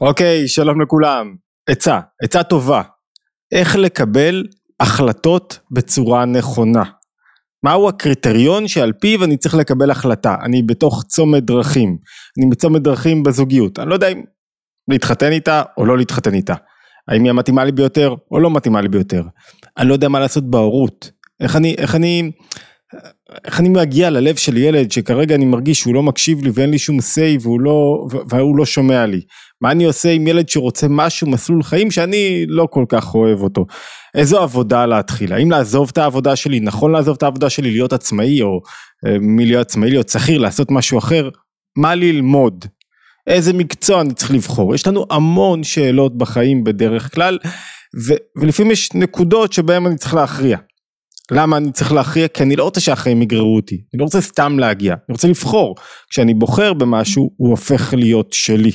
אוקיי, שלום לכולם. עצה, עצה טובה. איך לקבל החלטות בצורה נכונה. מהו הקריטריון שעל פיו אני צריך לקבל החלטה? אני בתוך צומת דרכים. אני בצומת דרכים בזוגיות. אני לא יודע אם להתחתן איתה או לא להתחתן איתה. האם היא המתאימה לי ביותר או לא מתאימה לי ביותר. אני לא יודע מה לעשות בהורות. איך אני, איך אני, איך אני מגיע ללב של ילד שכרגע אני מרגיש שהוא לא מקשיב לי ואין לי שום say והוא לא, והוא לא שומע לי. מה אני עושה עם ילד שרוצה משהו, מסלול חיים שאני לא כל כך אוהב אותו. איזו עבודה להתחיל, האם לעזוב את העבודה שלי, נכון לעזוב את העבודה שלי, להיות עצמאי או אה, מלהיות עצמאי, להיות שכיר, לעשות משהו אחר, מה ללמוד, איזה מקצוע אני צריך לבחור, יש לנו המון שאלות בחיים בדרך כלל, ו, ולפעמים יש נקודות שבהן אני צריך להכריע. למה אני צריך להכריע? כי אני לא רוצה שהחיים יגררו אותי, אני לא רוצה סתם להגיע, אני רוצה לבחור. כשאני בוחר במשהו, הוא הופך להיות שלי.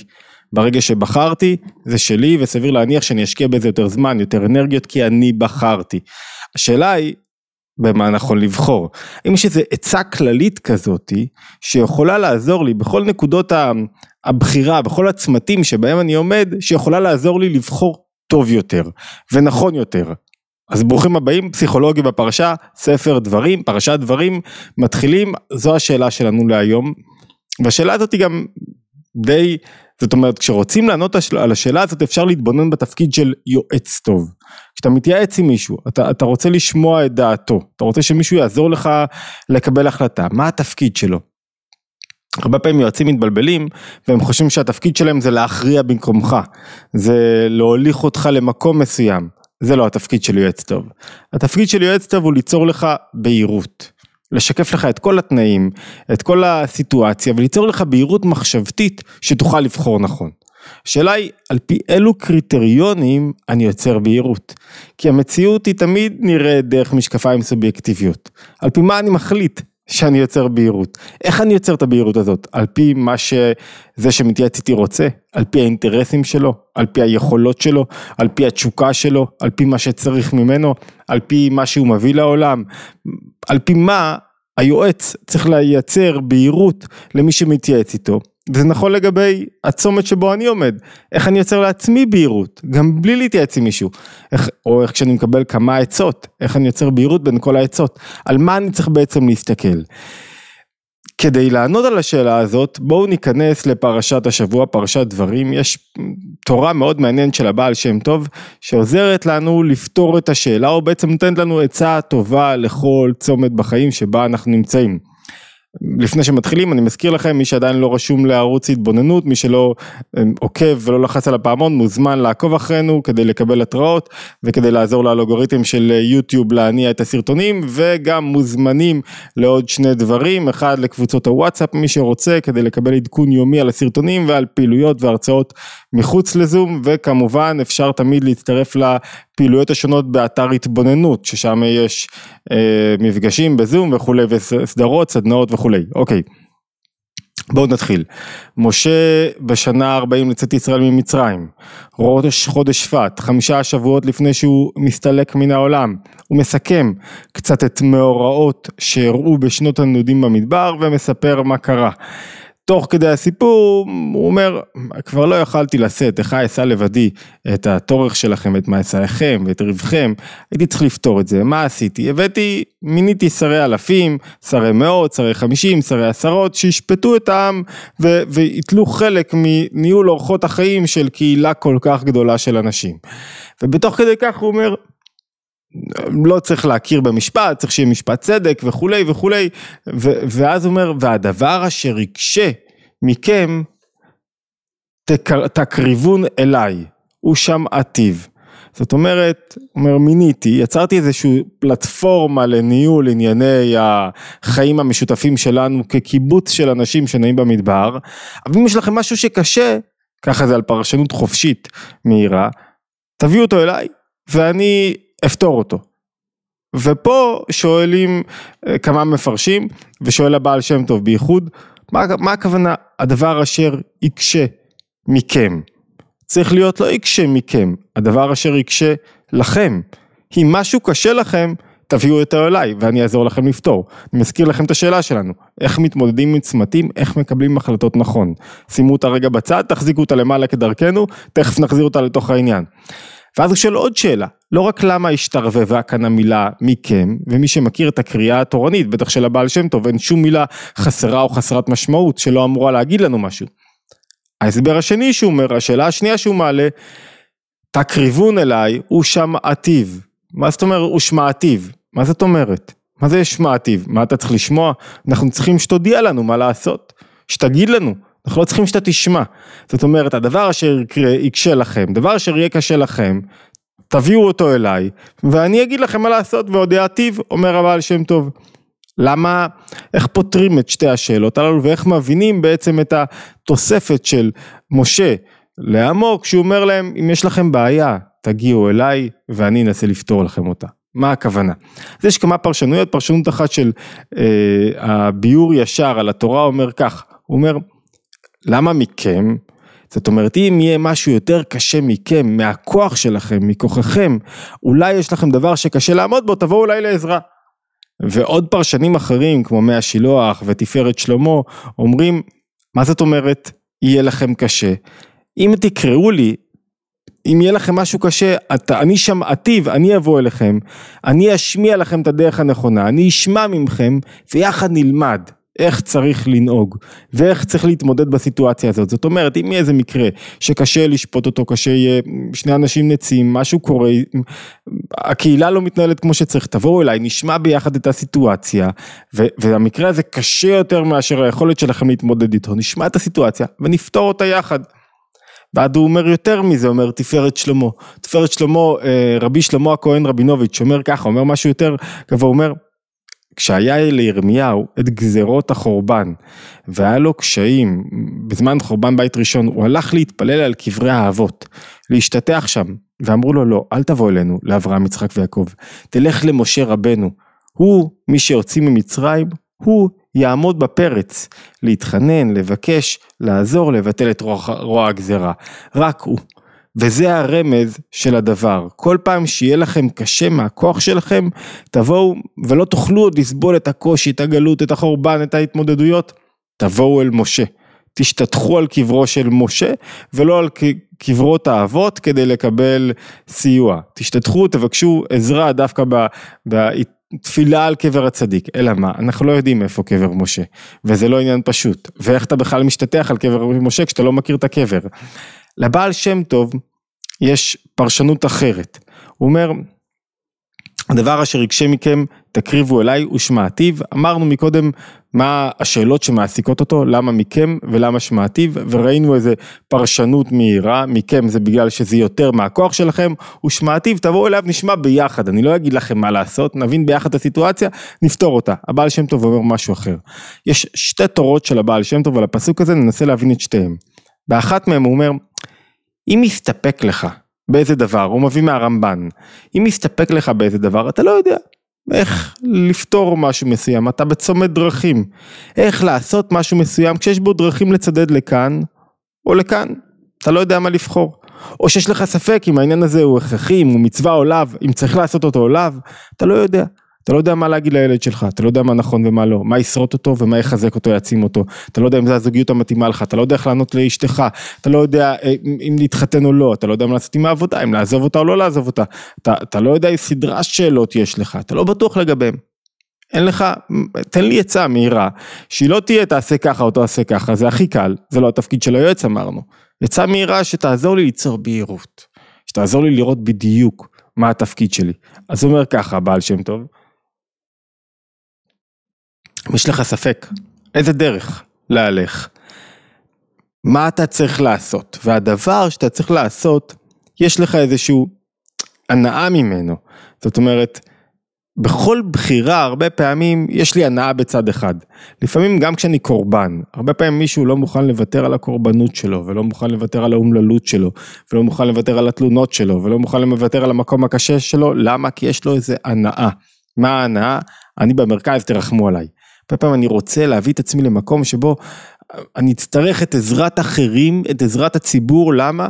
ברגע שבחרתי, זה שלי וסביר להניח שאני אשקיע בזה יותר זמן, יותר אנרגיות, כי אני בחרתי. השאלה היא, במה נכון לבחור. אם יש איזו עצה כללית כזאתי, שיכולה לעזור לי בכל נקודות הבחירה, בכל הצמתים שבהם אני עומד, שיכולה לעזור לי לבחור טוב יותר ונכון יותר. אז ברוכים הבאים, פסיכולוגיה בפרשה, ספר דברים, פרשת דברים, מתחילים, זו השאלה שלנו להיום. והשאלה הזאת היא גם די, זאת אומרת, כשרוצים לענות על השאלה הזאת אפשר להתבונן בתפקיד של יועץ טוב. כשאתה מתייעץ עם מישהו, אתה, אתה רוצה לשמוע את דעתו, אתה רוצה שמישהו יעזור לך לקבל החלטה, מה התפקיד שלו? הרבה פעמים יועצים מתבלבלים והם חושבים שהתפקיד שלהם זה להכריע במקומך, זה להוליך אותך למקום מסוים, זה לא התפקיד של יועץ טוב. התפקיד של יועץ טוב הוא ליצור לך בהירות. לשקף לך את כל התנאים, את כל הסיטואציה וליצור לך בהירות מחשבתית שתוכל לבחור נכון. השאלה היא על פי אילו קריטריונים אני יוצר בהירות. כי המציאות היא תמיד נראית דרך משקפיים סובייקטיביות. על פי מה אני מחליט שאני יוצר בהירות. איך אני יוצר את הבהירות הזאת? על פי מה שזה שמתייעץ איתי רוצה? על פי האינטרסים שלו? על פי היכולות שלו? על פי התשוקה שלו? על פי מה שצריך ממנו? על פי מה שהוא מביא לעולם? על פי מה היועץ צריך לייצר בהירות למי שמתייעץ איתו? וזה נכון לגבי הצומת שבו אני עומד, איך אני יוצר לעצמי בהירות, גם בלי להתייעץ עם מישהו, איך, או איך כשאני מקבל כמה עצות, איך אני יוצר בהירות בין כל העצות, על מה אני צריך בעצם להסתכל. כדי לענות על השאלה הזאת, בואו ניכנס לפרשת השבוע, פרשת דברים, יש תורה מאוד מעניינת של הבעל שם טוב, שעוזרת לנו לפתור את השאלה, או בעצם נותנת לנו עצה טובה לכל צומת בחיים שבה אנחנו נמצאים. לפני שמתחילים אני מזכיר לכם מי שעדיין לא רשום לערוץ התבוננות מי שלא אמ, עוקב ולא לחץ על הפעמון מוזמן לעקוב אחרינו כדי לקבל התראות וכדי לעזור לאלגוריתם של יוטיוב להניע את הסרטונים וגם מוזמנים לעוד שני דברים אחד לקבוצות הוואטסאפ מי שרוצה כדי לקבל עדכון יומי על הסרטונים ועל פעילויות והרצאות מחוץ לזום וכמובן אפשר תמיד להצטרף הפעילויות השונות באתר התבוננות, ששם יש אה, מפגשים בזום וכולי, וסדרות, סדנאות וכולי. אוקיי. בואו נתחיל. משה בשנה 40 לצאת ישראל ממצרים, ראש חודש שפט, חמישה שבועות לפני שהוא מסתלק מן העולם, הוא מסכם קצת את מאורעות שאירעו בשנות הנדודים במדבר ומספר מה קרה. תוך כדי הסיפור הוא אומר כבר לא יכלתי לשאת איך אשא לבדי את התורך שלכם את מעשייכם ואת רווחכם הייתי צריך לפתור את זה מה עשיתי? הבאתי מיניתי שרי אלפים שרי מאות שרי חמישים שרי עשרות שישפטו את העם ויתלו חלק מניהול אורחות החיים של קהילה כל כך גדולה של אנשים. ובתוך כדי כך הוא אומר לא צריך להכיר במשפט, צריך שיהיה משפט צדק וכולי וכולי, ו- ואז הוא אומר, והדבר אשר יקשה מכם, תקר- תקריבון אליי, הוא שם עתיב. זאת אומרת, אומר, מיניתי, יצרתי איזושהי פלטפורמה לניהול ענייני החיים המשותפים שלנו כקיבוץ של אנשים שנעים במדבר, אבל אם יש לכם משהו שקשה, ככה זה על פרשנות חופשית מהירה, תביאו אותו אליי, ואני אפתור אותו. ופה שואלים אה, כמה מפרשים, ושואל הבעל שם טוב בייחוד, מה, מה הכוונה הדבר אשר יקשה מכם? צריך להיות לא יקשה מכם, הדבר אשר יקשה לכם. אם משהו קשה לכם, תביאו אותו אליי ואני אעזור לכם לפתור. אני מזכיר לכם את השאלה שלנו, איך מתמודדים עם צמתים, איך מקבלים החלטות נכון. שימו אותה רגע בצד, תחזיקו אותה למעלה כדרכנו, תכף נחזיר אותה לתוך העניין. ואז הוא שואל עוד שאלה, לא רק למה השתרבבה כאן המילה מכם, ומי שמכיר את הקריאה התורנית, בטח של הבעל שם טוב, אין שום מילה חסרה או חסרת משמעות שלא אמורה להגיד לנו משהו. ההסבר השני שהוא אומר, השאלה השנייה שהוא מעלה, תקריבון אליי הוא שמעתיו. מה זאת אומרת הוא שמעתיו? מה זאת אומרת? מה זה שמעתיו? מה אתה צריך לשמוע? אנחנו צריכים שתודיע לנו מה לעשות, שתגיד לנו, אנחנו לא צריכים שאתה תשמע. זאת אומרת, הדבר אשר יקשה לכם, דבר אשר יהיה קשה לכם, תביאו אותו אליי, ואני אגיד לכם מה לעשות, ועוד יעתיב, אומר הבעל שם טוב. למה, איך פותרים את שתי השאלות הללו, ואיך מבינים בעצם את התוספת של משה לעמו, כשהוא אומר להם, אם יש לכם בעיה, תגיעו אליי, ואני אנסה לפתור לכם אותה. מה הכוונה? אז יש כמה פרשנויות, פרשנות אחת של אה, הביור ישר על התורה אומר כך, הוא אומר, למה מכם? זאת אומרת, אם יהיה משהו יותר קשה מכם, מהכוח שלכם, מכוחכם, אולי יש לכם דבר שקשה לעמוד בו, תבואו אולי לעזרה. ועוד פרשנים אחרים, כמו מי השילוח ותפארת שלמה, אומרים, מה זאת אומרת, יהיה לכם קשה? אם תקראו לי, אם יהיה לכם משהו קשה, אתה, אני שמעתיו, אני אבוא אליכם, אני אשמיע לכם את הדרך הנכונה, אני אשמע ממכם, ויחד נלמד. איך צריך לנהוג ואיך צריך להתמודד בסיטואציה הזאת. זאת אומרת, אם יהיה איזה מקרה שקשה לשפוט אותו, קשה יהיה, שני אנשים נצים, משהו קורה, הקהילה לא מתנהלת כמו שצריך, תבואו אליי, נשמע ביחד את הסיטואציה, ו- והמקרה הזה קשה יותר מאשר היכולת שלכם להתמודד איתו, נשמע את הסיטואציה ונפתור אותה יחד. ועד הוא אומר יותר מזה, אומר תפארת שלמה. תפארת שלמה, אה, רבי שלמה הכהן רבינוביץ', אומר ככה, אומר משהו יותר גבוה, אומר כשהיה לירמיהו את גזרות החורבן והיה לו קשיים בזמן חורבן בית ראשון הוא הלך להתפלל על קברי האבות להשתטח שם ואמרו לו לא אל תבוא אלינו לאברהם יצחק ויעקב. תלך למשה רבנו. הוא מי שהוציא ממצרים הוא יעמוד בפרץ להתחנן לבקש לעזור לבטל את רוע הגזרה. רק הוא וזה הרמז של הדבר. כל פעם שיהיה לכם קשה מהכוח שלכם, תבואו ולא תוכלו עוד לסבול את הקושי, את הגלות, את החורבן, את ההתמודדויות, תבואו אל משה. תשתטחו על קברו של משה ולא על קברות האבות כדי לקבל סיוע. תשתטחו, תבקשו עזרה דווקא בתפילה על קבר הצדיק. אלא מה, אנחנו לא יודעים איפה קבר משה, וזה לא עניין פשוט. ואיך אתה בכלל משתטח על קבר משה כשאתה לא מכיר את הקבר. לבעל שם טוב יש פרשנות אחרת. הוא אומר, הדבר אשר יקשה מכם תקריבו אליי ושמעתיו, אמרנו מקודם מה השאלות שמעסיקות אותו, למה מכם ולמה שמעתיו, וראינו איזה פרשנות מהירה, מכם זה בגלל שזה יותר מהכוח שלכם, ושמעתיו תבואו אליו נשמע ביחד, אני לא אגיד לכם מה לעשות, נבין ביחד את הסיטואציה, נפתור אותה. הבעל שם טוב אומר משהו אחר. יש שתי תורות של הבעל שם טוב על הפסוק הזה, ננסה להבין את שתיהם. באחת מהם הוא אומר, אם יסתפק לך באיזה דבר, הוא מביא מהרמב"ן, אם יסתפק לך באיזה דבר, אתה לא יודע איך לפתור משהו מסוים, אתה בצומת דרכים, איך לעשות משהו מסוים כשיש בו דרכים לצדד לכאן או לכאן, אתה לא יודע מה לבחור. או שיש לך ספק אם העניין הזה הוא הכרחי, אם הוא מצווה או לאו, אם צריך לעשות אותו או לאו, אתה לא יודע. אתה לא יודע מה להגיד לילד שלך, אתה לא יודע מה נכון ומה לא, מה ישרוט אותו ומה יחזק אותו, יעצים אותו, אתה לא יודע אם זה הזוגיות המתאימה לך, אתה לא יודע איך לענות לאשתך, אתה לא יודע אה, אם להתחתן או לא, אתה לא יודע מה לעשות עם העבודה, אם לעזוב אותה או לא לעזוב אותה, אתה, אתה לא יודע איזה סדרה שאלות יש לך, אתה לא בטוח לגביהם. אין לך, תן לי עצה מהירה, שהיא לא תהיה תעשה ככה או תעשה ככה, זה הכי קל, זה לא התפקיד של היועץ אמרנו. עצה מהירה שתעזור לי ליצור בהירות, שתעזור לי לראות בדיוק מה התפקיד שלי. אז הוא אומר ככה, בעל שם טוב, אם יש לך ספק, איזה דרך להלך? מה אתה צריך לעשות? והדבר שאתה צריך לעשות, יש לך איזשהו הנאה ממנו. זאת אומרת, בכל בחירה הרבה פעמים יש לי הנאה בצד אחד. לפעמים גם כשאני קורבן, הרבה פעמים מישהו לא מוכן לוותר על הקורבנות שלו, ולא מוכן לוותר על האומללות שלו, ולא מוכן לוותר על התלונות שלו, ולא מוכן לוותר על המקום הקשה שלו, למה? כי יש לו איזה הנאה. מה ההנאה? אני במרכז, תרחמו עליי. הרבה פעמים אני רוצה להביא את עצמי למקום שבו אני אצטרך את עזרת אחרים, את עזרת הציבור, למה?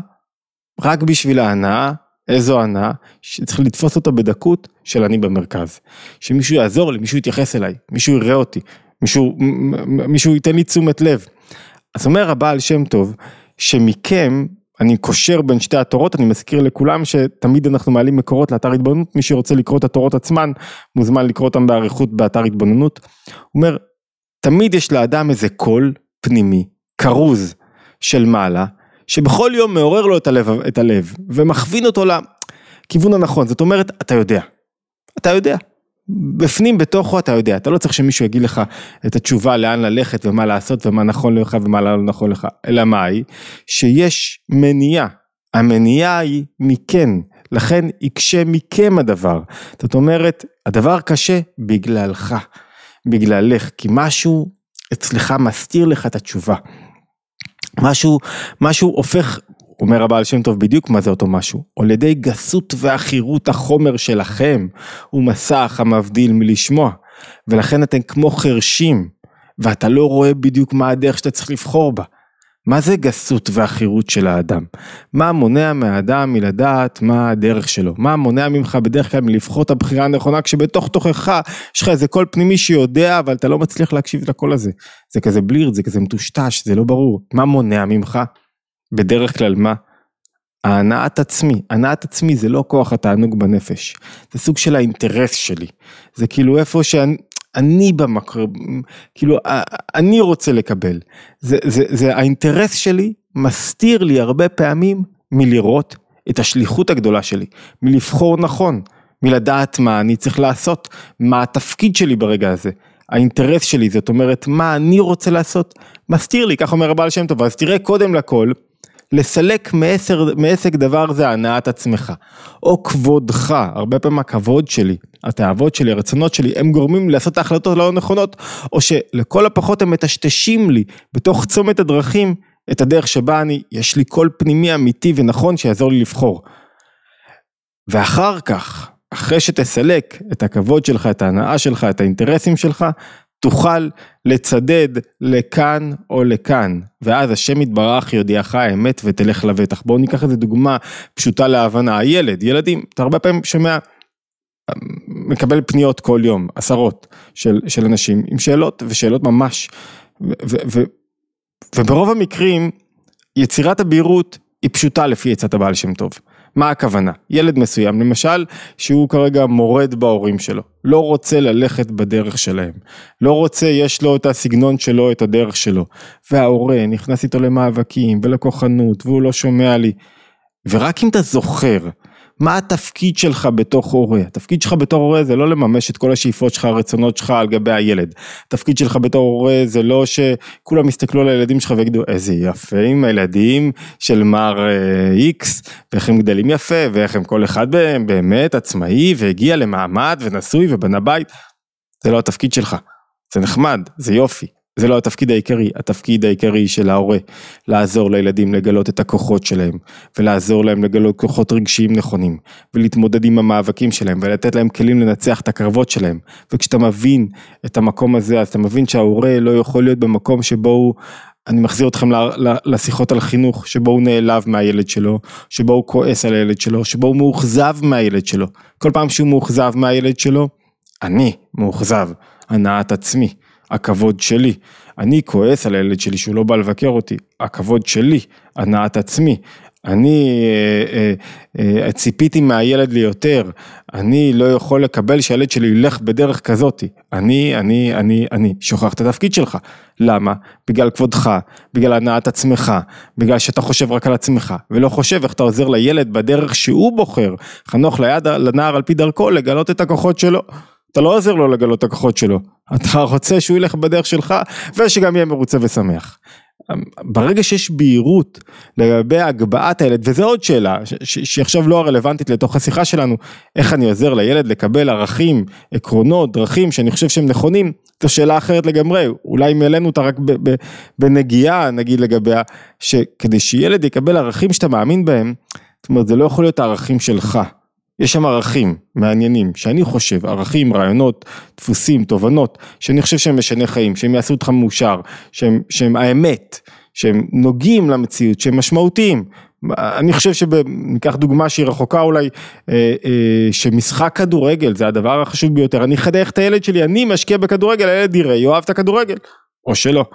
רק בשביל ההנאה איזו הנאה, שצריך לתפוס אותו בדקות של אני במרכז. שמישהו יעזור לי, מישהו יתייחס אליי, מישהו יראה אותי, מישהו, מישהו ייתן לי תשומת לב. אז אומר הבעל שם טוב, שמכם, אני קושר בין שתי התורות, אני מזכיר לכולם שתמיד אנחנו מעלים מקורות לאתר התבוננות, מי שרוצה לקרוא את התורות עצמן, מוזמן לקרוא אותן באריכות באתר התבוננות. הוא אומר, תמיד יש לאדם איזה קול פנימי, כרוז של מעלה, שבכל יום מעורר לו את הלב, את הלב ומכווין אותו לכיוון הנכון, זאת אומרת, אתה יודע, אתה יודע, בפנים בתוכו אתה יודע, אתה לא צריך שמישהו יגיד לך את התשובה לאן ללכת ומה לעשות ומה נכון לך ומה לא נכון לך, אלא מה? שיש מניעה, המניעה היא מכן, לכן יקשה מכם הדבר, זאת אומרת, הדבר קשה בגללך, בגללך, כי משהו אצלך מסתיר לך את התשובה. משהו, משהו הופך, אומר הבעל שם טוב בדיוק מה זה אותו משהו, על ידי גסות ועכירות החומר שלכם, הוא מסך המבדיל מלשמוע, ולכן אתם כמו חרשים, ואתה לא רואה בדיוק מה הדרך שאתה צריך לבחור בה. מה זה גסות ועכירות של האדם? מה מונע מהאדם מלדעת מה הדרך שלו? מה מונע ממך בדרך כלל מלבחור את הבחירה הנכונה כשבתוך תוכך יש לך איזה קול פנימי שיודע אבל אתה לא מצליח להקשיב לקול הזה. זה כזה בלירד, זה כזה מטושטש, זה לא ברור. מה מונע ממך? בדרך כלל מה? ההנאת עצמי, הנאת עצמי זה לא כוח התענוג בנפש, זה סוג של האינטרס שלי, זה כאילו איפה שאני, אני במקום, כאילו אני רוצה לקבל, זה, זה, זה האינטרס שלי מסתיר לי הרבה פעמים מלראות את השליחות הגדולה שלי, מלבחור נכון, מלדעת מה אני צריך לעשות, מה התפקיד שלי ברגע הזה, האינטרס שלי, זאת אומרת מה אני רוצה לעשות, מסתיר לי, כך אומר הבעל שם טוב, אז תראה קודם לכל לסלק מעשר, מעסק דבר זה הנעת עצמך, או כבודך, הרבה פעמים הכבוד שלי, התאוות שלי, הרצונות שלי, הם גורמים לי לעשות ההחלטות הלא נכונות, או שלכל הפחות הם מטשטשים לי בתוך צומת הדרכים את הדרך שבה אני, יש לי קול פנימי אמיתי ונכון שיעזור לי לבחור. ואחר כך, אחרי שתסלק את הכבוד שלך, את ההנאה שלך, את האינטרסים שלך, תוכל לצדד לכאן או לכאן, ואז השם יתברך יודיעך האמת ותלך לבטח. בואו ניקח איזה דוגמה פשוטה להבנה, הילד, ילדים, אתה הרבה פעמים שומע, מקבל פניות כל יום, עשרות של, של אנשים עם שאלות ושאלות ממש, ו, ו, ו, וברוב המקרים יצירת הבהירות היא פשוטה לפי עצת הבעל שם טוב. מה הכוונה? ילד מסוים למשל שהוא כרגע מורד בהורים שלו, לא רוצה ללכת בדרך שלהם, לא רוצה, יש לו את הסגנון שלו, את הדרך שלו, וההורה נכנס איתו למאבקים ולכוחנות והוא לא שומע לי, ורק אם אתה זוכר מה התפקיד שלך בתוך הורה? התפקיד שלך בתור הורה זה לא לממש את כל השאיפות שלך, הרצונות שלך על גבי הילד. התפקיד שלך בתור הורה זה לא שכולם יסתכלו על הילדים שלך ויגידו איזה יפה עם הילדים של מר איקס, אה, ואיך הם גדלים יפה, ואיך הם כל אחד מהם באמת עצמאי והגיע למעמד ונשוי ובנה בית. זה לא התפקיד שלך. זה נחמד, זה יופי, זה לא התפקיד העיקרי, התפקיד העיקרי של ההורה, לעזור לילדים לגלות את הכוחות שלהם, ולעזור להם לגלות כוחות רגשיים נכונים, ולהתמודד עם המאבקים שלהם, ולתת להם כלים לנצח את הקרבות שלהם, וכשאתה מבין את המקום הזה, אז אתה מבין שההורה לא יכול להיות במקום שבו הוא אני מחזיר אתכם לשיחות על חינוך, שבו הוא נעלב מהילד שלו, שבו הוא כועס על הילד שלו, שבו הוא מאוכזב מהילד שלו. כל פעם שהוא מאוכזב מהילד שלו, אני מאוכזב, הנעת עצמי. הכבוד שלי. אני כועס על הילד שלי שהוא לא בא לבקר אותי, הכבוד שלי, הנעת עצמי. אני אה, אה, אה, ציפיתי מהילד ליותר, אני לא יכול לקבל שהילד שלי ילך בדרך כזאתי, אני, אני, אני, אני, שוכח את התפקיד שלך, למה? בגלל כבודך, בגלל הנעת עצמך, בגלל שאתה חושב רק על עצמך, ולא חושב איך אתה עוזר לילד בדרך שהוא בוחר, חנוך ליד, לנער על פי דרכו לגלות את הכוחות שלו. אתה לא עוזר לו לגלות את הכוחות שלו, אתה רוצה שהוא ילך בדרך שלך ושגם יהיה מרוצה ושמח. ברגע שיש בהירות לגבי הגבהת הילד, וזו עוד שאלה שהיא עכשיו לא הרלוונטית לתוך השיחה שלנו, איך אני עוזר לילד לקבל ערכים, עקרונות, דרכים שאני חושב שהם נכונים, זו שאלה אחרת לגמרי, אולי אם העלינו אותה רק בנגיעה נגיד לגביה, שכדי שילד יקבל ערכים שאתה מאמין בהם, זאת אומרת זה לא יכול להיות הערכים שלך. יש שם ערכים מעניינים, שאני חושב, ערכים, רעיונות, דפוסים, תובנות, שאני חושב שהם משני חיים, שהם יעשו אותך מאושר, שהם, שהם האמת, שהם נוגעים למציאות, שהם משמעותיים, אני חושב שניקח דוגמה שהיא רחוקה אולי, אה, אה, שמשחק כדורגל זה הדבר החשוב ביותר, אני אחדך את הילד שלי, אני משקיע בכדורגל, הילד יראה, יאהב את הכדורגל, או שלא.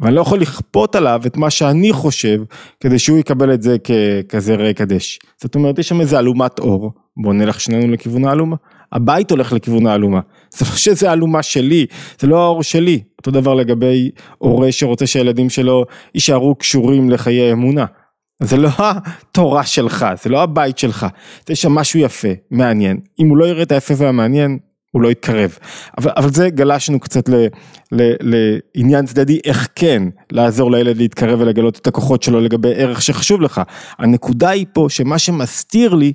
אבל אני לא יכול לכפות עליו את מה שאני חושב, כדי שהוא יקבל את זה ככזה ראה קדש. זאת אומרת, יש שם איזה אלומת אור, בוא נלך שנינו לכיוון האלומה. הבית הולך לכיוון האלומה. זה לא שזה אלומה שלי, זה לא האור שלי. אותו דבר לגבי הורה שרוצה שהילדים שלו יישארו קשורים לחיי אמונה. זה לא התורה שלך, זה לא הבית שלך, יש שם משהו יפה, מעניין. אם הוא לא יראה את היפה והמעניין, הוא לא יתקרב. אבל, אבל זה גלשנו קצת ל, ל, לעניין צדדי, איך כן לעזור לילד להתקרב ולגלות את הכוחות שלו לגבי ערך שחשוב לך. הנקודה היא פה שמה שמסתיר לי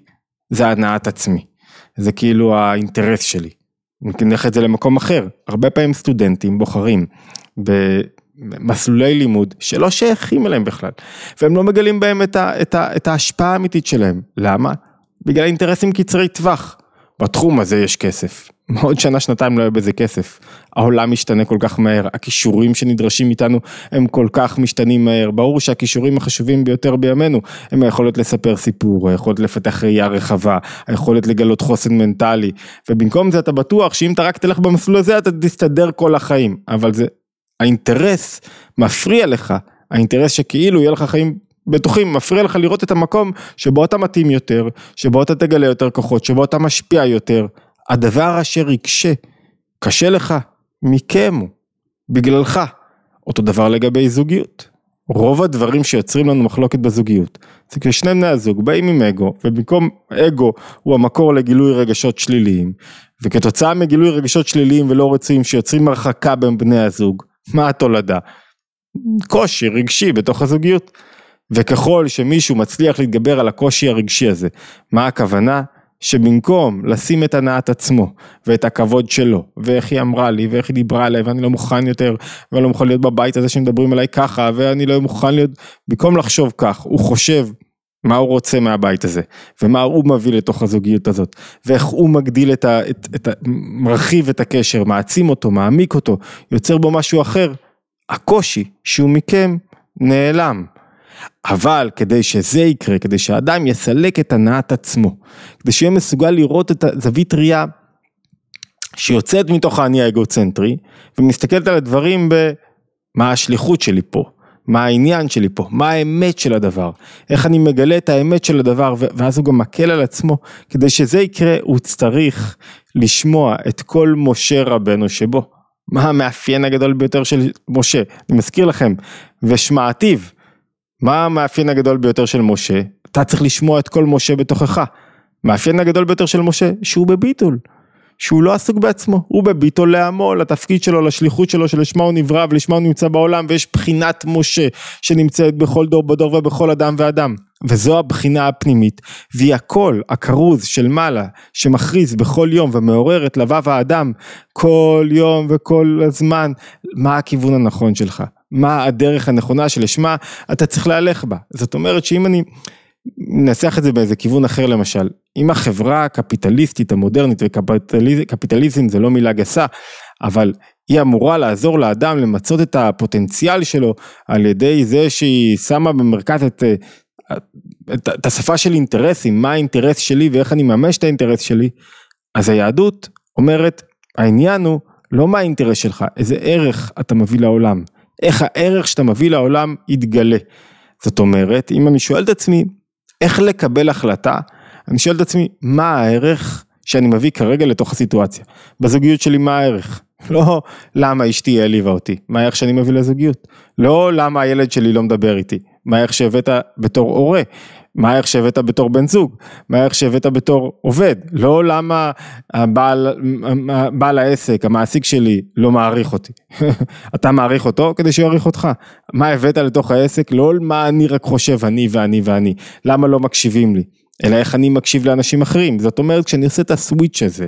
זה הנעת עצמי. זה כאילו האינטרס שלי. נלך את זה למקום אחר, הרבה פעמים סטודנטים בוחרים במסלולי לימוד שלא שייכים אליהם בכלל, והם לא מגלים בהם את, ה, את, ה, את ההשפעה האמיתית שלהם. למה? בגלל אינטרסים קצרי טווח. בתחום הזה יש כסף. עוד שנה שנתיים לא יהיה בזה כסף. העולם משתנה כל כך מהר, הכישורים שנדרשים איתנו הם כל כך משתנים מהר. ברור שהכישורים החשובים ביותר בימינו הם היכולת לספר סיפור, היכולת לפתח ראייה רחבה, היכולת לגלות חוסן מנטלי, ובמקום זה אתה בטוח שאם אתה רק תלך במסלול הזה אתה תסתדר כל החיים, אבל זה, האינטרס מפריע לך, האינטרס שכאילו יהיה לך חיים בטוחים, מפריע לך לראות את המקום שבו אתה מתאים יותר, שבו אתה תגלה יותר כוחות, שבו אתה משפיע יותר. הדבר אשר יקשה, קשה לך, מכם הוא, בגללך. אותו דבר לגבי זוגיות. רוב הדברים שיוצרים לנו מחלוקת בזוגיות, זה כששני בני הזוג באים עם אגו, ובמקום אגו הוא המקור לגילוי רגשות שליליים, וכתוצאה מגילוי רגשות שליליים ולא רצויים שיוצרים הרחקה בין בני הזוג, מה התולדה? קושי רגשי בתוך הזוגיות. וככל שמישהו מצליח להתגבר על הקושי הרגשי הזה, מה הכוונה? שבמקום לשים את הנעת עצמו ואת הכבוד שלו ואיך היא אמרה לי ואיך היא דיברה עליי ואני לא מוכן יותר ואני לא מוכן להיות בבית הזה שמדברים עליי ככה ואני לא מוכן להיות, במקום לחשוב כך הוא חושב מה הוא רוצה מהבית הזה ומה הוא מביא לתוך הזוגיות הזאת ואיך הוא מגדיל את ה... את, את ה מרחיב את הקשר, מעצים אותו, מעמיק אותו, יוצר בו משהו אחר, הקושי שהוא מכם נעלם. אבל כדי שזה יקרה, כדי שהאדם יסלק את הנעת עצמו, כדי שיהיה מסוגל לראות את הזווית ראייה שיוצאת מתוך האני האגוצנטרי, ומסתכלת על הדברים במה השליחות שלי פה, מה העניין שלי פה, מה האמת של הדבר, איך אני מגלה את האמת של הדבר, ואז הוא גם מקל על עצמו, כדי שזה יקרה הוא צריך לשמוע את כל משה רבנו שבו. מה המאפיין הגדול ביותר של משה? אני מזכיר לכם, ושמעתיו. מה המאפיין הגדול ביותר של משה? אתה צריך לשמוע את כל משה בתוכך. מאפיין הגדול ביותר של משה, שהוא בביטול. שהוא לא עסוק בעצמו, הוא בביטול לעמו, לתפקיד שלו, לשליחות שלו, שלשמה הוא נברא ולשמה הוא נמצא בעולם, ויש בחינת משה שנמצאת בכל דור בדור ובכל אדם ואדם. וזו הבחינה הפנימית, והיא הקול הכרוז של מעלה, שמכריז בכל יום ומעורר את לבב האדם כל יום וכל הזמן, מה הכיוון הנכון שלך, מה הדרך הנכונה שלשמה אתה צריך להלך בה. זאת אומרת שאם אני ננסח את זה באיזה כיוון אחר למשל, אם החברה הקפיטליסטית המודרנית וקפיטליזם זה לא מילה גסה, אבל היא אמורה לעזור לאדם למצות את הפוטנציאל שלו על ידי זה שהיא שמה במרכז את, את, את השפה של אינטרסים, מה האינטרס שלי ואיך אני ממש את האינטרס שלי, אז היהדות אומרת, העניין הוא לא מה האינטרס שלך, איזה ערך אתה מביא לעולם, איך הערך שאתה מביא לעולם יתגלה. זאת אומרת, אם אני שואל את עצמי, איך לקבל החלטה, אני שואל את עצמי, מה הערך שאני מביא כרגע לתוך הסיטואציה? בזוגיות שלי מה הערך? לא למה אשתי העליבה אותי, מה הערך שאני מביא לזוגיות? לא למה הילד שלי לא מדבר איתי, מה הערך שהבאת בתור הורה? מה הערך שהבאת בתור בן זוג, מה הערך שהבאת בתור עובד, לא למה הבעל, בעל העסק, המעסיק שלי לא מעריך אותי, אתה מעריך אותו? כדי שהוא יעריך אותך, מה הבאת לתוך העסק, לא מה אני רק חושב אני ואני ואני, למה לא מקשיבים לי, אלא איך אני מקשיב לאנשים אחרים, זאת אומרת כשאני עושה את הסוויץ' הזה,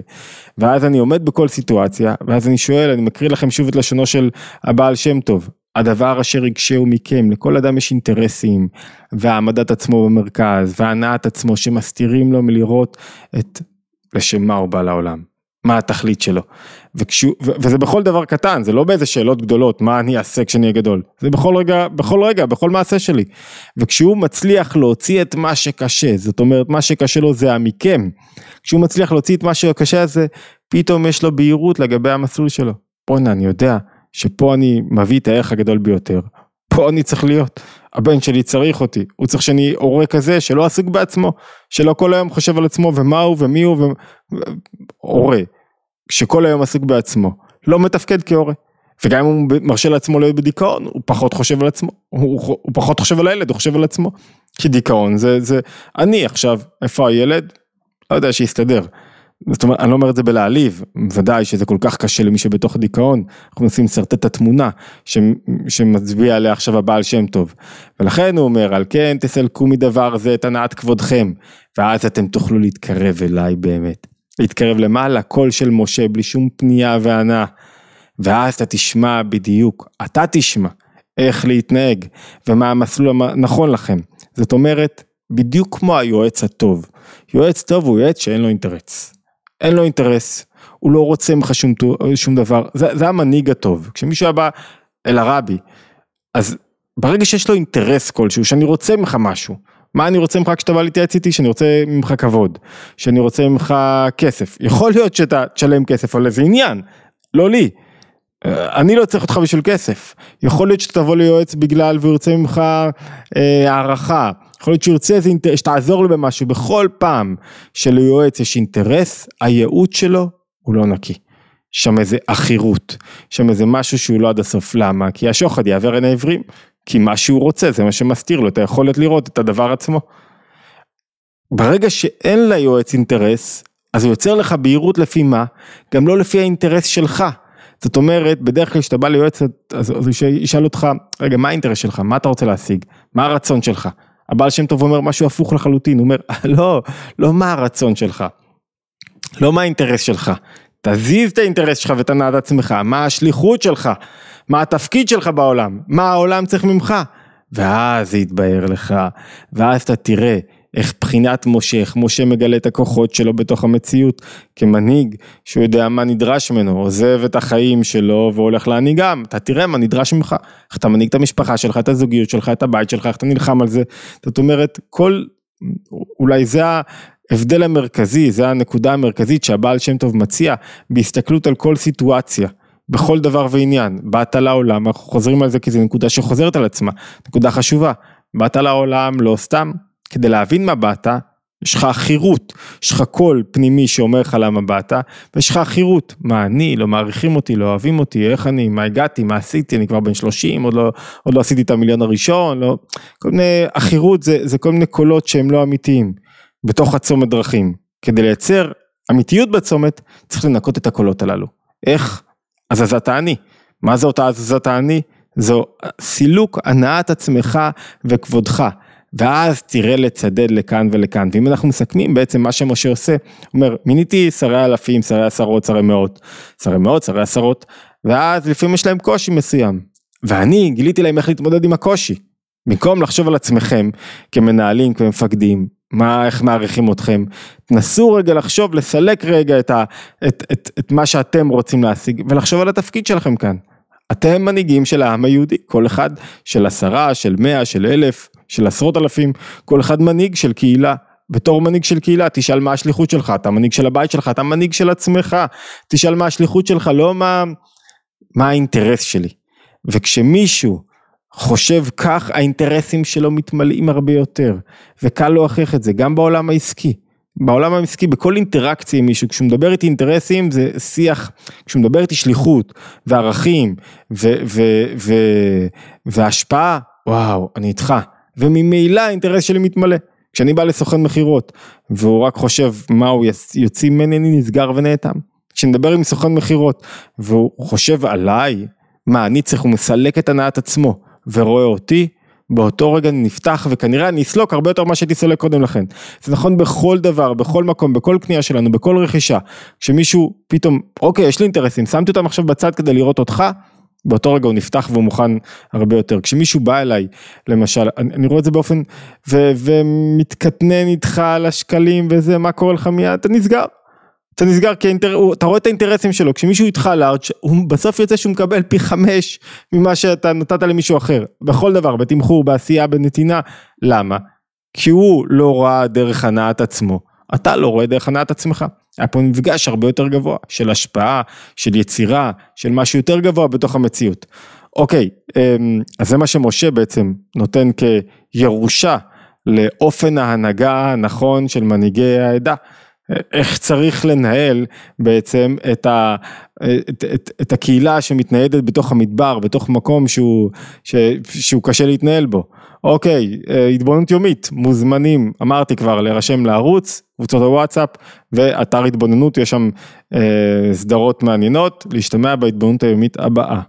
ואז אני עומד בכל סיטואציה, ואז אני שואל, אני מקריא לכם שוב את לשונו של הבעל שם טוב, הדבר אשר יקשהו מכם, לכל אדם יש אינטרסים, והעמדת עצמו במרכז, והנעת עצמו שמסתירים לו מלראות את לשם מה הוא בא לעולם. מה התכלית שלו. וכשהוא, ו, וזה בכל דבר קטן, זה לא באיזה שאלות גדולות, מה אני אעשה כשאני אהיה גדול. זה בכל רגע, בכל רגע, בכל מעשה שלי. וכשהוא מצליח להוציא את מה שקשה, זאת אומרת, מה שקשה לו זה המכם. כשהוא מצליח להוציא את מה שקשה הזה, פתאום יש לו בהירות לגבי המסלול שלו. בואנה, אני יודע שפה אני מביא את הערך הגדול ביותר. פה אני צריך להיות. הבן שלי צריך אותי, הוא צריך שאני הורה כזה שלא עסוק בעצמו, שלא כל היום חושב על עצמו ומה הוא ומי הוא, ו... הורה, שכל היום עסוק בעצמו, לא מתפקד כהורה. וגם אם הוא מרשה לעצמו להיות בדיכאון, הוא פחות חושב על עצמו, הוא, הוא פחות חושב על הילד, הוא חושב על עצמו. כי דיכאון זה, זה, אני עכשיו, איפה הילד? לא יודע, שיסתדר. זאת אומרת, אני לא אומר את זה בלהעליב, ודאי שזה כל כך קשה למי שבתוך דיכאון, אנחנו מנסים לשרטט את התמונה ש, שמצביע עליה עכשיו הבעל שם טוב. ולכן הוא אומר, על כן תסלקו מדבר זה את הנעת כבודכם, ואז אתם תוכלו להתקרב אליי באמת. להתקרב למעלה, קול של משה בלי שום פנייה והנאה. ואז אתה תשמע בדיוק, אתה תשמע איך להתנהג, ומה המסלול הנכון לכם. זאת אומרת, בדיוק כמו היועץ הטוב. יועץ טוב הוא יועץ שאין לו אינטרס. אין לו אינטרס, הוא לא רוצה ממך שום, שום דבר, זה, זה המנהיג הטוב. כשמישהו היה בא אל הרבי, אז ברגע שיש לו אינטרס כלשהו, שאני רוצה ממך משהו, מה אני רוצה ממך כשאתה בא להתייעץ איתי? שאני רוצה ממך כבוד, שאני רוצה ממך כסף. יכול להיות שאתה תשלם כסף על איזה עניין, לא לי. אני לא צריך אותך בשביל כסף. יכול להיות שאתה תבוא ליועץ בגלל והוא ירצה ממך אה, הערכה. יכול להיות שהוא ירצה אינטרס, שתעזור לו במשהו, בכל פעם שליועץ יש אינטרס, הייעוץ שלו הוא לא נקי. שם איזה עכירות, שם איזה משהו שהוא לא עד הסוף, למה? כי השוחד יעבר עין העברים, כי מה שהוא רוצה זה מה שמסתיר לו את היכולת לראות את הדבר עצמו. ברגע שאין ליועץ אינטרס, אז הוא יוצר לך בהירות לפי מה? גם לא לפי האינטרס שלך. זאת אומרת, בדרך כלל כשאתה בא ליועץ, אז הוא ישאל אותך, רגע, מה האינטרס שלך? מה אתה רוצה להשיג? מה הרצון שלך? הבעל שם טוב אומר משהו הפוך לחלוטין, הוא אומר, לא, לא מה הרצון שלך, לא מה האינטרס שלך, תזיז את האינטרס שלך ותנעת עצמך, מה השליחות שלך, מה התפקיד שלך בעולם, מה העולם צריך ממך, ואז זה יתבהר לך, ואז אתה תראה איך בחינת משה, איך משה מגלה את הכוחות שלו בתוך המציאות כמנהיג, שהוא יודע מה נדרש ממנו, עוזב את החיים שלו והולך להנהיגם, אתה תראה מה נדרש ממך, איך אתה מנהיג את המשפחה שלך, את הזוגיות שלך, את הבית שלך, איך אתה נלחם על זה, זאת אומרת, כל, אולי זה ההבדל המרכזי, זה הנקודה המרכזית שהבעל שם טוב מציע, בהסתכלות על כל סיטואציה. בכל דבר ועניין, באת לעולם, אנחנו חוזרים על זה כי זו נקודה שחוזרת על עצמה, נקודה חשובה, באת לעולם לא סתם, כדי להבין מה באת, יש לך חירות, יש לך קול פנימי שאומר לך למה באת, ויש לך חירות, מה אני, לא מעריכים אותי, לא אוהבים אותי, איך אני, מה הגעתי, מה עשיתי, אני כבר בן 30, עוד לא, עוד לא עשיתי את המיליון הראשון, לא, כל מיני, החירות זה, זה כל מיני קולות שהם לא אמיתיים, בתוך הצומת דרכים. כדי לייצר אמיתיות בצומת, צריך לנקות את הקולות הללו. איך? הזזת האני. מה זה אותה הזזת האני? זו סילוק הנעת עצמך וכבודך. ואז תראה לצדד לכאן ולכאן, ואם אנחנו מסכמים בעצם מה שמשה עושה, הוא אומר מיניתי שרי אלפים, שרי עשרות, שרי מאות, שרי מאות, שרי עשרות, ואז לפעמים יש להם קושי מסוים, ואני גיליתי להם איך להתמודד עם הקושי, במקום לחשוב על עצמכם כמנהלים, כמפקדים, מה, איך מעריכים אתכם, תנסו רגע לחשוב, לסלק רגע את, ה, את, את, את מה שאתם רוצים להשיג, ולחשוב על התפקיד שלכם כאן. אתם מנהיגים של העם היהודי, כל אחד של עשרה, של מאה, של אלף, של עשרות אלפים, כל אחד מנהיג של קהילה. בתור מנהיג של קהילה, תשאל מה השליחות שלך, אתה מנהיג של הבית שלך, אתה מנהיג של עצמך, תשאל מה השליחות שלך, לא מה, מה האינטרס שלי. וכשמישהו חושב כך, האינטרסים שלו מתמלאים הרבה יותר, וקל להוכיח את זה, גם בעולם העסקי. בעולם העסקי, בכל אינטראקציה עם מישהו, כשהוא מדבר איתי אינטרסים זה שיח, כשהוא מדבר איתי שליחות וערכים והשפעה, וואו, אני איתך. וממילא האינטרס שלי מתמלא. כשאני בא לסוכן מכירות והוא רק חושב מה הוא יוציא ממני אני נסגר ונאטם. כשאני מדבר עם סוכן מכירות והוא חושב עליי, מה אני צריך, הוא מסלק את הנעת עצמו ורואה אותי, באותו רגע אני נפתח וכנראה אני אסלוק הרבה יותר ממה שהייתי סולק קודם לכן. זה נכון בכל דבר, בכל מקום, בכל קנייה שלנו, בכל רכישה. כשמישהו פתאום, אוקיי, יש לי אינטרסים, שמתי אותם עכשיו בצד כדי לראות אותך, באותו רגע הוא נפתח והוא מוכן הרבה יותר. כשמישהו בא אליי, למשל, אני, אני רואה את זה באופן, ו, ומתקטנן איתך על השקלים וזה, מה קורה לך מיד, אתה נסגר. אתה נסגר כי האינטר... אתה רואה את האינטרסים שלו, כשמישהו איתך לארג' הוא בסוף יוצא שהוא מקבל פי חמש ממה שאתה נתת למישהו אחר, בכל דבר, בתמחור, בעשייה, בנתינה, למה? כי הוא לא ראה דרך הנעת עצמו, אתה לא רואה דרך הנעת עצמך. היה פה מפגש הרבה יותר גבוה, של השפעה, של יצירה, של משהו יותר גבוה בתוך המציאות. אוקיי, אמ, אז זה מה שמשה בעצם נותן כירושה לאופן ההנהגה הנכון של מנהיגי העדה. איך צריך לנהל בעצם את, ה, את, את, את הקהילה שמתניידת בתוך המדבר, בתוך מקום שהוא, ש, שהוא קשה להתנהל בו. אוקיי, אה, התבוננות יומית, מוזמנים, אמרתי כבר, להירשם לערוץ, קבוצות הוואטסאפ ואתר התבוננות, יש שם אה, סדרות מעניינות, להשתמע בהתבוננות היומית הבאה.